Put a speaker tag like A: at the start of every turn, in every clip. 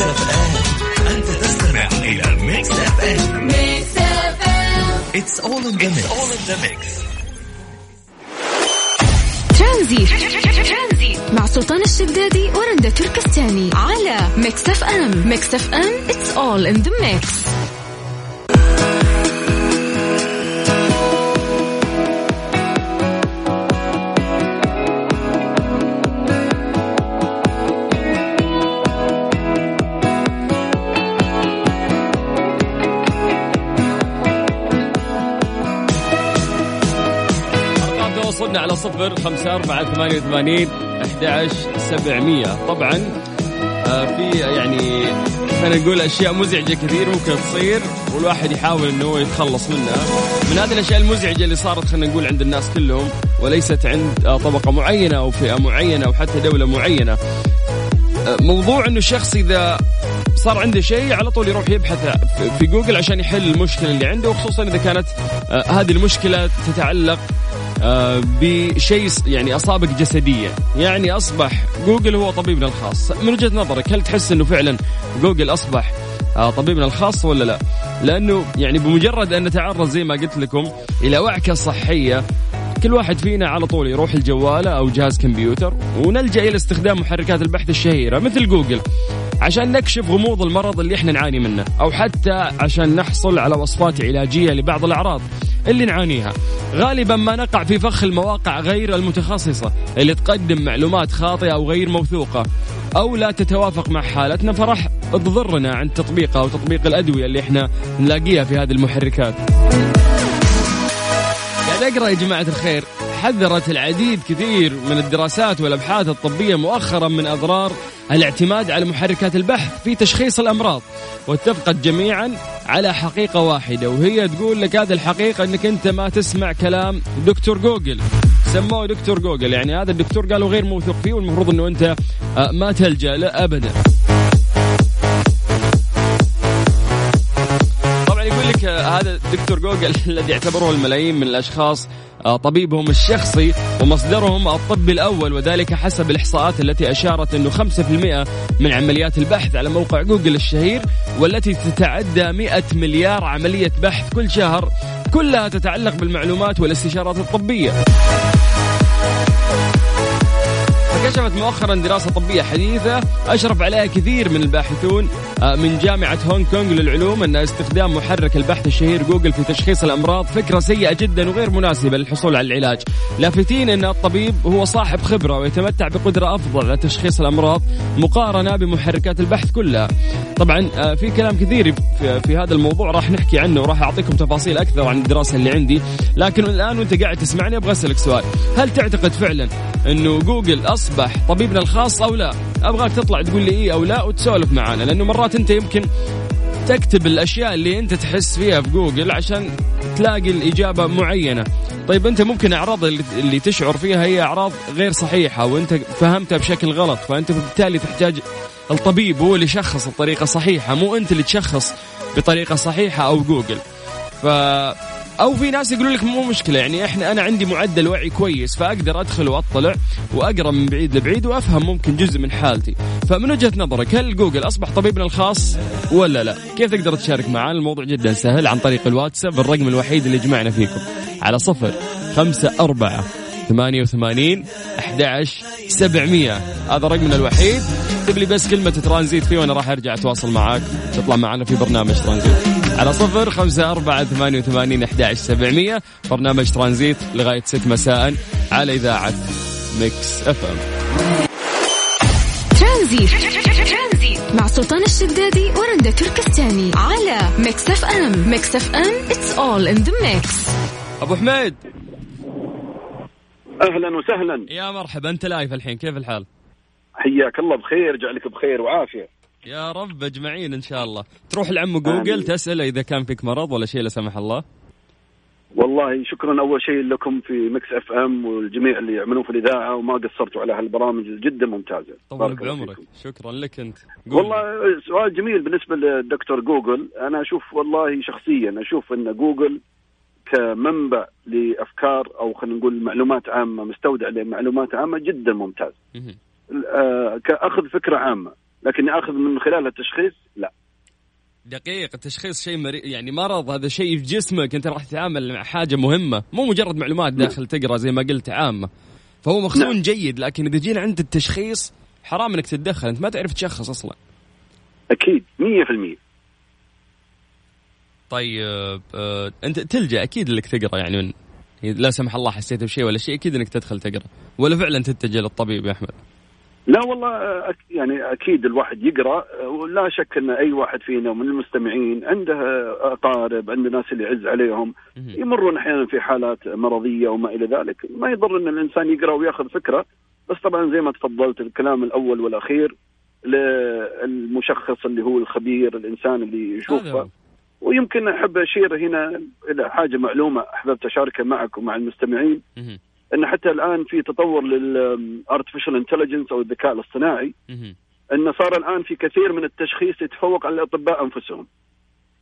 A: Mix FM أنت تستمع إلى Mix F
B: M Mix FM
A: it's all in the mix
C: Transit. مع سلطان الشدادي ورندا تركستاني على Mix FM Mix FM it's all
D: in the mix صفر خمسة أربعة ثمانية وثمانين أحد سبعمية. طبعا آه، في يعني خلينا نقول أشياء مزعجة كثير ممكن تصير والواحد يحاول أنه هو يتخلص منها. من هذه الأشياء المزعجة اللي صارت خلينا نقول عند الناس كلهم وليست عند آه، طبقة معينة أو فئة معينة أو حتى دولة معينة. آه، موضوع أنه الشخص إذا صار عنده شيء على طول يروح يبحث في- جوجل عشان يحل المشكلة اللي عنده وخصوصا إذا كانت هذه المشكلة تتعلق بشيء س- يعني أصابك جسديا. يعني أصبح جوجل هو طبيبنا الخاص. من وجهة نظرك هل تحس إنه فعلا جوجل أصبح آه، طبيبنا الخاص ولا لا؟ لأنه يعني بمجرد أن نتعرض زي ما قلت لكم إلى وعكة صحية كل واحد فينا على طول يروح الجوالة أو جهاز كمبيوتر ونلجأ إلى استخدام محركات البحث الشهيرة مثل جوجل. عشان نكشف غموض المرض اللي إحنا نعاني منه أو حتى عشان نحصل على وصفات علاجية لبعض الأعراض اللي نعانيها. غالبا ما نقع في فخ المواقع غير المتخصصة اللي تقدم معلومات خاطئة أو غير موثوقة أو لا تتوافق مع حالتنا فراح تضرنا عند تطبيقها أو تطبيق الأدوية اللي إحنا نلاقيها في هذه المحركات. قاعد أقرأ يا جماعة الخير. حذرت العديد كثير من الدراسات والأبحاث الطبية مؤخرا من أضرار الاعتماد على محركات البحث في تشخيص الأمراض واتفقت جميعا على حقيقة واحدة وهي تقول لك هذه الحقيقة إنك أنت ما تسمع كلام دكتور جوجل. سموه دكتور جوجل يعني هذا الدكتور قالوا غير موثوق فيه والمفروض إنه أنت آه، ما تلجأ له ابدا. دكتور جوجل الذي اعتبره الملايين من الأشخاص آه، طبيبهم الشخصي ومصدرهم الطبي الأول وذلك حسب الإحصاءات التي أشارت إنه 5% من عمليات البحث على موقع جوجل الشهير والتي تتعدى 100 مليار عملية بحث كل شهر كلها تتعلق بالمعلومات والاستشارات الطبية. فكشفت مؤخرا دراسة طبية حديثة أشرف عليها كثير من الباحثون آه، من جامعة هونغ كونغ للعلوم أن استخدام محرك البحث الشهير جوجل في تشخيص الأمراض فكرة سيئة جدا وغير مناسبة للحصول على العلاج. لافتين أن الطبيب هو صاحب خبرة ويتمتع بقدرة أفضل على تشخيص الأمراض مقارنة بمحركات البحث كلها. طبعا آه، في كلام كثير في, هذا الموضوع راح نحكي عنه وراح أعطيكم تفاصيل أكثر عن الدراسة اللي عندي. لكن الآن وأنت قاعد تسمعني أبغى أسألك سؤال. هل تعتقد فعلا أنه جوجل أصبح طبيبنا الخاص أو لا؟ أبغاك تطلع تقول لي إيه أو لا وتسولف معانا لأنه مرات أنت يمكن تكتب الأشياء اللي أنت تحس فيها في جوجل عشان تلاقي الإجابة معينة. طيب أنت ممكن أعراض اللي, تشعر فيها هي أعراض غير صحيحة وأنت فهمتها بشكل غلط فأنت بالتالي تحتاج الطبيب هو اللي يشخص الطريقة صحيحة مو أنت اللي تشخص بطريقة صحيحة أو جوجل. ف أو في ناس يقولوا لك مو مشكلة يعني إحنا أنا عندي معدل وعي كويس فأقدر أدخل وأطلع وأقرأ من بعيد لبعيد وأفهم ممكن جزء من حالتي. فمن وجهة نظرك هل جوجل أصبح طبيبنا الخاص ولا لا؟ كيف تقدر تشارك معنا؟ الموضوع جدا سهل عن طريق الواتساب الرقم الوحيد اللي يجمعنا فيكم. على صفر خمسة أربعة ثمانية وثمانين أحد سبعمية. هذا رقمنا الوحيد. اكتب لي بس كلمة ترانزيت فيه وأنا راح أرجع أتواصل معاك. تطلع معنا في برنامج ترانزيت. على صفر خمسة أربعة ثمانية وثمانين أحد سبعمية. برنامج ترانزيت لغاية ست مساء على إذاعة Mix FM.
C: ترانزي مع سلطان الشدادي ورندا تركستاني على Mix FM. Mix FM it's all in the mix
D: أبو حميد.
E: أهلا وسهلا.
D: يا مرحبا أنت live الحين كيف الحال؟
E: حياك الله بخير جعلك بخير وعافية.
D: يا رب اجمعين إن شاء الله تروح لعم جوجل
E: آمين.
D: تسأله إذا كان فيك مرض ولا شيء لا سمح الله
E: والله شكرا أول شيء لكم في Mix FM والجميع اللي يعملون في الإذاعة وما قصرتوا على هالبرامج جدا ممتازة
D: طول بعمرك. شكرا لك أنت قول.
E: والله سؤال جميل بالنسبة للدكتور جوجل أنا أشوف والله شخصيا أشوف إن جوجل كمنبع لأفكار أو خلينا نقول معلومات عامة مستودع لمعلومات عامة جدا ممتاز. آه، كأخذ فكرة عامة لكن اخذ من خلالها التشخيص؟ لا.
D: دقيق التشخيص شيء مري... يعني مرض هذا شيء في جسمك انت راح تتعامل مع حاجة مهمة. مو مجرد معلومات داخل تقرأ زي ما قلت عامة. فهو مخزون
E: نعم.
D: جيد لكن إذا جينا عند التشخيص حرام إنك تتدخل. أنت ما تعرف تشخص أصلا.
E: أكيد 100%
D: طيب آه، أنت تلجأ أكيد إنك تقرأ يعني من لا سمح الله حسيت بشيء ولا شيء أكيد إنك تدخل تقرأ. ولا فعلا تتجه للطبيب يا أحمد.
E: لا والله يعني أكيد الواحد يقرأ ولا شك أن أي واحد فينا من المستمعين عنده اقارب عنده ناس اللي يعز عليهم. يمرون أحيانا في حالات مرضية وما إلى ذلك ما يضر أن الإنسان يقرأ ويأخذ فكرة بس طبعا زي ما تفضلت الكلام الأول والأخير للمشخص اللي هو الخبير الإنسان اللي يشوفه. ويمكن أحب أشير هنا إلى حاجة معلومة أحببت أشاركها معك ومع المستمعين. إن حتى الآن في تطور لل artificial intelligence أو الذكاء الاصطناعي. إن صار الآن في كثير من التشخيص يتفوق على الاطباء أنفسهم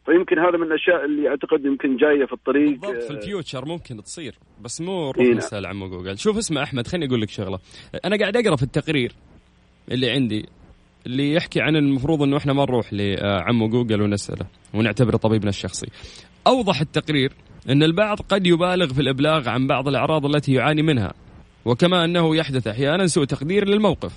E: فيمكن هذا من الأشياء اللي أعتقد يمكن جاية في الطريق
D: بالضبط في
E: آه،
D: ال future ممكن تصير بس مو
E: إيه
D: نروح
E: نعم.
D: نسال عمو جوجل شوف اسمع أحمد خليني أقول لك شغلة أنا قاعد أقرأ في التقرير اللي عندي اللي يحكي عن المفروض إنه إحنا ما نروح لعمو جوجل ونسأله ونعتبره طبيبنا الشخصي أوضح التقرير إن البعض قد يبالغ في الإبلاغ عن بعض الأعراض التي يعاني منها وكما أنه يحدث أحيانا سوء تقدير للموقف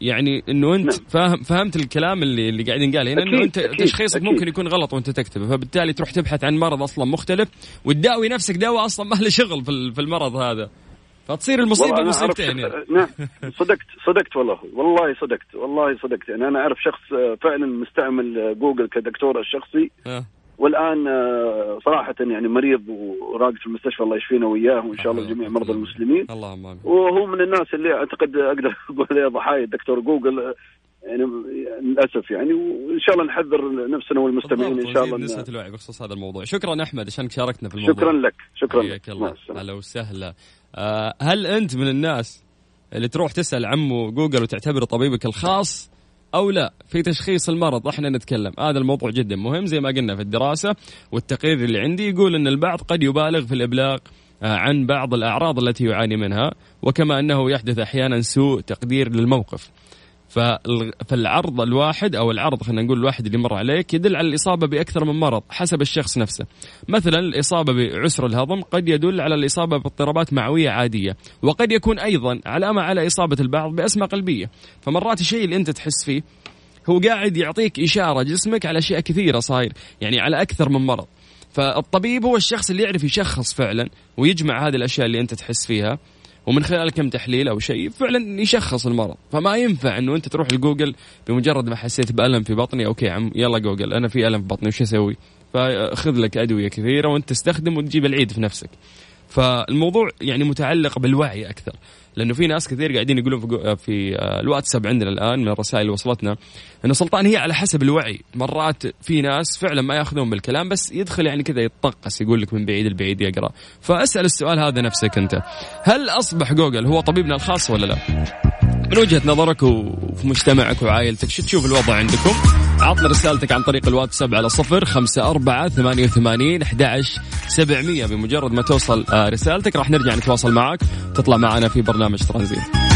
D: يعني إنه أنت
E: نعم.
D: فاهم فهمت الكلام اللي اللي قاعد ينقال هنا انه أنت
E: أكيد،
D: تشخيصك
E: أكيد.
D: ممكن يكون غلط وأنت تكتبه فبالتالي تروح تبحث عن مرض أصلا مختلف وتداوي نفسك دواء أصلا ما له شغل في ال- في المرض هذا فتصير
E: المصيبة
D: مصيبتين يعني.
E: نعم صدقت صدقت والله والله صدقت والله صدقت يعني أنا أعرف شخص آه، فعلا مستعمل آه، جوجل كدكتور الشخصي
D: آه.
E: والآن آه، صراحة يعني مريض وراقد في المستشفى الله يشفينا وياه وإن شاء الله جميع مرضى المسلمين.
D: اللهم آمين.
E: وهو من الناس اللي أعتقد أقدر أقول عليه ضحايا الدكتور جوجل آه، يعني للأسف يعني. وإن شاء الله نحذر نفسنا والمستمعين إن شاء الله
D: نسبة
E: إن-
D: الوعي بخصوص هذا الموضوع. شكرا أحمد عشانك شاركتنا في الموضوع.
E: شكرا لك شكرا.
D: حياك
E: لك
D: الله.
E: مع السلامة.
D: هلا وسهلا. آه، هل أنت من الناس اللي تروح تسأل عمو جوجل وتعتبره طبيبك الخاص؟ أو لا في تشخيص المرض إحنا نتكلم. هذا الموضوع جدا مهم زي ما قلنا في الدراسة والتقرير اللي عندي يقول إن البعض قد يبالغ في الإبلاغ آه، عن بعض الأعراض التي يعاني منها وكما أنه يحدث أحيانا سوء تقدير للموقف. فالعرض الواحد أو العرض خلينا نقول الواحد اللي مر عليك يدل على الإصابة بأكثر من مرض حسب الشخص نفسه. مثلا الإصابة بعسر الهضم قد يدل على الإصابة باضطرابات معوية عادية، وقد يكون أيضا علامه على إصابة البعض باسمه قلبية، فمرات الشيء اللي أنت تحس فيه هو قاعد يعطيك إشارة جسمك على أشياء كثيرة صاير، يعني على أكثر من مرض. فالطبيب هو الشخص اللي يعرف يشخص فعلا ويجمع هذه الأشياء اللي أنت تحس فيها ومن خلال كم تحليل أو شيء فعلا يشخص المرض. فما ينفع إنه أنت تروح لجوجل بمجرد ما حسيت بألم في بطني okay عم يلا جوجل أنا في ألم في بطني وش أسوي؟ فخذ لك أدوية كثيرة وأنت تستخدم وتجيب العيد في نفسك. فالموضوع يعني متعلق بالوعي أكثر. لأنه في ناس كثير قاعدين يقولون في, جو- في آه، الواتساب عندنا الآن من الرسائل اللي وصلتنا إنه سلطان هي على حسب الوعي. مرات في ناس فعلا ما يأخذون بالكلام بس يدخل يعني كذا يتطقس يقول لك من بعيد البعيد يقرأ. فأسأل السؤال هذا نفسك أنت. هل أصبح جوجل هو طبيبنا الخاص ولا لا؟ من وجهة نظرك وفي مجتمعك وعائلتك شو تشوف الوضع عندكم؟ عطنا رسالتك عن طريق الواتساب على صفر خمسة أربعة ثمانية وثمانين سبعمية. بمجرد ما توصل آه، رسالتك راح نرجع نتواصل معك تطلع معنا في برنامج ترانزيت.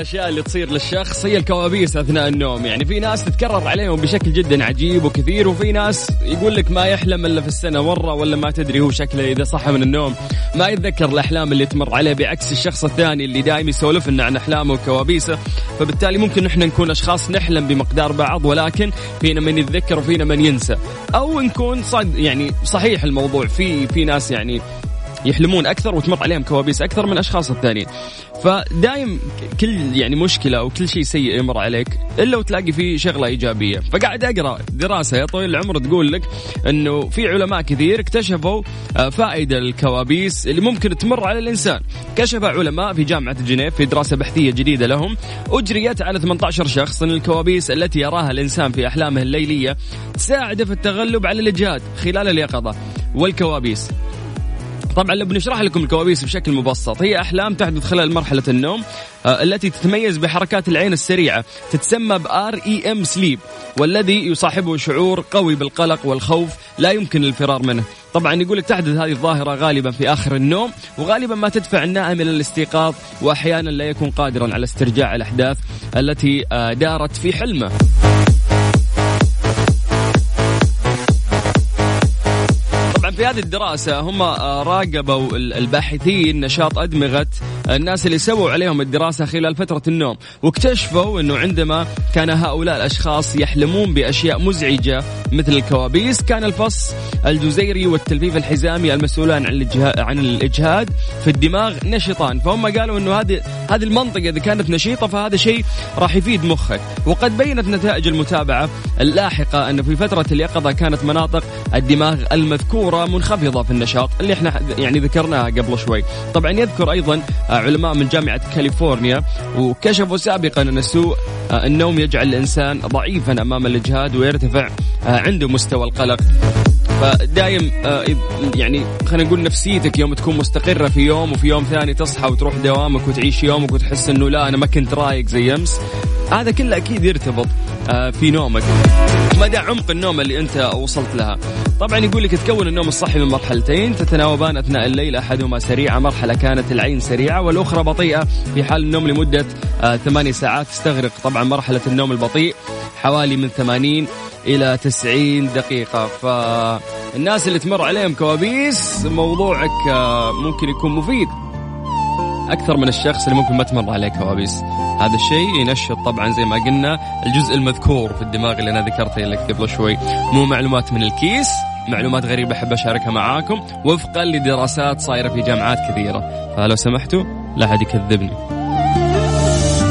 D: الأشياء اللي تصير للشخص هي الكوابيس أثناء النوم. يعني في ناس تتكرر عليهم بشكل جدا عجيب وكثير وفي ناس يقول لك ما يحلم إلا في السنة مرة ولا ما تدري هو شكله إذا صحى من النوم. ما يتذكر الأحلام اللي تمر عليه بعكس الشخص الثاني اللي دائم يسولف لنا عن أحلامه وكوابيسه. فبالتالي ممكن إحنا نكون أشخاص نحلم بمقدار بعض ولكن فينا من يتذكر وفينا من ينسى. أو نكون صد يعني صحيح الموضوع. في في ناس يعني يحلمون أكثر وتمر عليهم كوابيس أكثر من الاشخاص الثانيين. فدايم كل يعني مشكلة أو كل شيء سيء يمر عليك إلا وتلاقي فيه شغلة إيجابية. فقاعد أقرأ دراسة يا طويل العمر تقول لك إنه في علماء كثير اكتشفوا آه، فائدة الكوابيس اللي ممكن تمر على الإنسان. كشف علماء في جامعة جنيف في دراسة بحثية جديدة لهم أجريت على 18 شخص إن الكوابيس التي يراها الإنسان في أحلامه الليلية تساعده في التغلب على الاجهاد خلال اليقظة. والكوابيس طبعا لو بنشرح لكم الكوابيس بشكل مبسط. هي أحلام تحدث خلال مرحلة النوم آه، التي تتميز بحركات العين السريعة تتسمى ب REM sleep والذي يصاحبه شعور قوي بالقلق والخوف لا يمكن الفرار منه. طبعا يقول لك تحدث هذه الظاهرة غالبا في آخر النوم وغالبا ما تدفع النائم إلى الاستيقاظ وأحيانا لا يكون قادرا على استرجاع الأحداث التي آه، دارت في حلمه. في هذه الدراسة هم آه، راقبوا الباحثين نشاط أدمغة الناس اللي سووا عليهم الدراسة خلال فترة النوم واكتشفوا أنه عندما كان هؤلاء الأشخاص يحلمون بأشياء مزعجة مثل الكوابيس كان الفص الجزيري والتلفيف الحزامي المسؤولان عن عن الإجهاد في الدماغ نشطان. فهم قالوا أنه هذه هذه المنطقة إذا كانت نشيطة فهذا شيء راح يفيد مخك. وقد بينت نتائج المتابعة اللاحقة أنه في فترة اليقظة كانت مناطق الدماغ المذكورة منخفضة في النشاط اللي إحنا يعني ذكرناها قبل شوي. طبعا يذكر أيضا علماء من جامعة كاليفورنيا وكشفوا سابقا أن سوء النوم يجعل الإنسان ضعيفا أمام الإجهاد ويرتفع عنده مستوى القلق. فدايم يعني خلينا نقول نفسيتك يوم تكون مستقرة في يوم وفي يوم ثاني تصحى وتروح دوامك وتعيش يومك وتحس إنه لا أنا ما كنت رايق زي أمس. هذا كله أكيد يرتبط آه، في نومك. مدى عمق النوم اللي أنت وصلت لها. طبعا يقول لك تكون النوم الصحي من مرحلتين تتناوبان أثناء الليل أحدهما سريعة مرحلة كانت العين سريعة والأخرى بطيئة. في حال النوم لمدة آه، ثماني ساعات تستغرق. طبعا مرحلة النوم البطيء حوالي من 80 إلى 90 دقيقة. فالناس اللي تمر عليهم كوابيس موضوعك آه، ممكن يكون مفيد. أكثر من الشخص اللي ممكن ما تمر عليه كوابيس. هذا الشيء ينشط طبعا زي ما قلنا الجزء المذكور في الدماغ اللي أنا ذكرته لك قبل شوي. مو معلومات من الكيس معلومات غريبة أحب أشاركها معاكم وفقا لدراسات صايرة في جامعات كثيرة. فلو سمحتوا لا أحد يكذبني.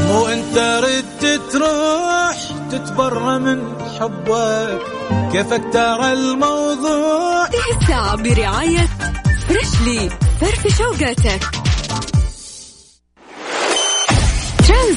F: مو أنت ردت تروح تتبرى من حبك كيفك ترى الموضوع؟
C: هذه الساعة برعاية Freshly فرف شوقاتك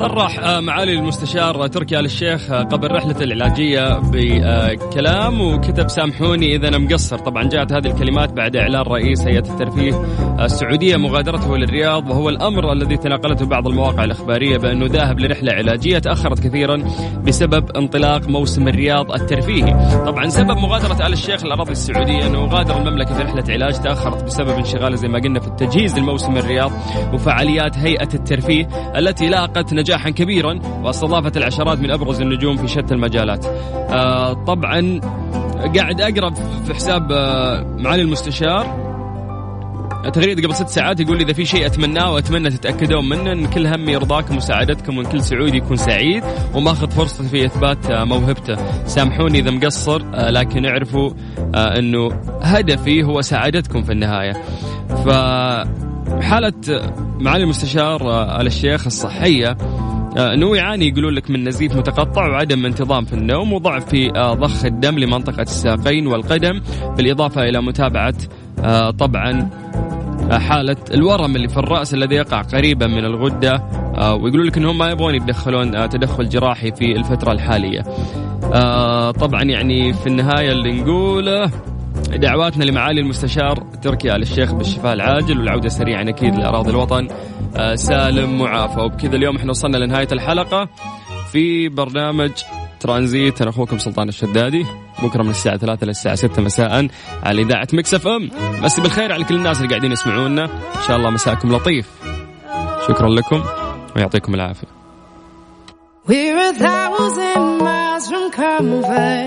D: صرح آه، معالي المستشار تركي آل الشيخ آه، قبل رحلته العلاجية بكلام وكتب سامحوني إذا أنا مقصر. طبعا جاءت هذه الكلمات بعد إعلان رئيس هيئة الترفيه السعودية مغادرته للرياض وهو الأمر الذي تناقلته بعض المواقع الإخبارية بأنه ذاهب لرحلة علاجية تأخرت كثيرا بسبب انطلاق موسم الرياض الترفيهي. طبعا سبب مغادرة آل الشيخ الأراضي السعودية أنه غادر المملكة في رحلة علاج تأخرت بسبب انشغاله زي ما قلنا في التجهيز لموسم الرياض وفعاليات هيئة الترفيه التي لاقت نجاحا كبيرا واستضافت العشرات من ابرز النجوم في شتى المجالات. آه طبعا قاعد أقرأ في حساب آه معالي المستشار. تغريدة قبل ست ساعات يقول إذا في شيء أتمناه وأتمنى تتأكدون منه إن كل همي رضاكم وسعادتكم وإن كل سعودي يكون سعيد وماخذ فرصته في إثبات آه، موهبته. سامحوني إذا مقصر لكن اعرفوا إنه هدفي هو سعادتكم في النهاية. ف حالة معالي المستشار آل الشيخ الصحية آه، إنه يعاني يقولون لك من نزيف متقطع وعدم انتظام في النوم وضعف في آه، ضخ الدم لمنطقة الساقين والقدم بالإضافة إلى متابعة آه، طبعا حالة الورم اللي في الرأس الذي يقع قريبا من الغدة ويقولون لك إنهم ما يبغون يتدخلون تدخل جراحي في الفترة الحالية. طبعا يعني في النهاية اللي نقوله دعواتنا لمعالي المستشار تركي آل الشيخ بالشفاء العاجل والعودة سريعا أكيد لأراضي الوطن. آه، سالم معافى. وبكذا اليوم إحنا وصلنا لنهاية الحلقة. في برنامج ترانزيت. أنا أخوكم سلطان الشدادي. بكرة من الساعة 3 للساعة 6 مساء على إذاعة Mix FM. مسي بالخير على كل الناس اللي قاعدين يسمعونا. إن شاء الله مساءكم لطيف. شكرا لكم ويعطيكم العافية. We're a thousand miles from comfort.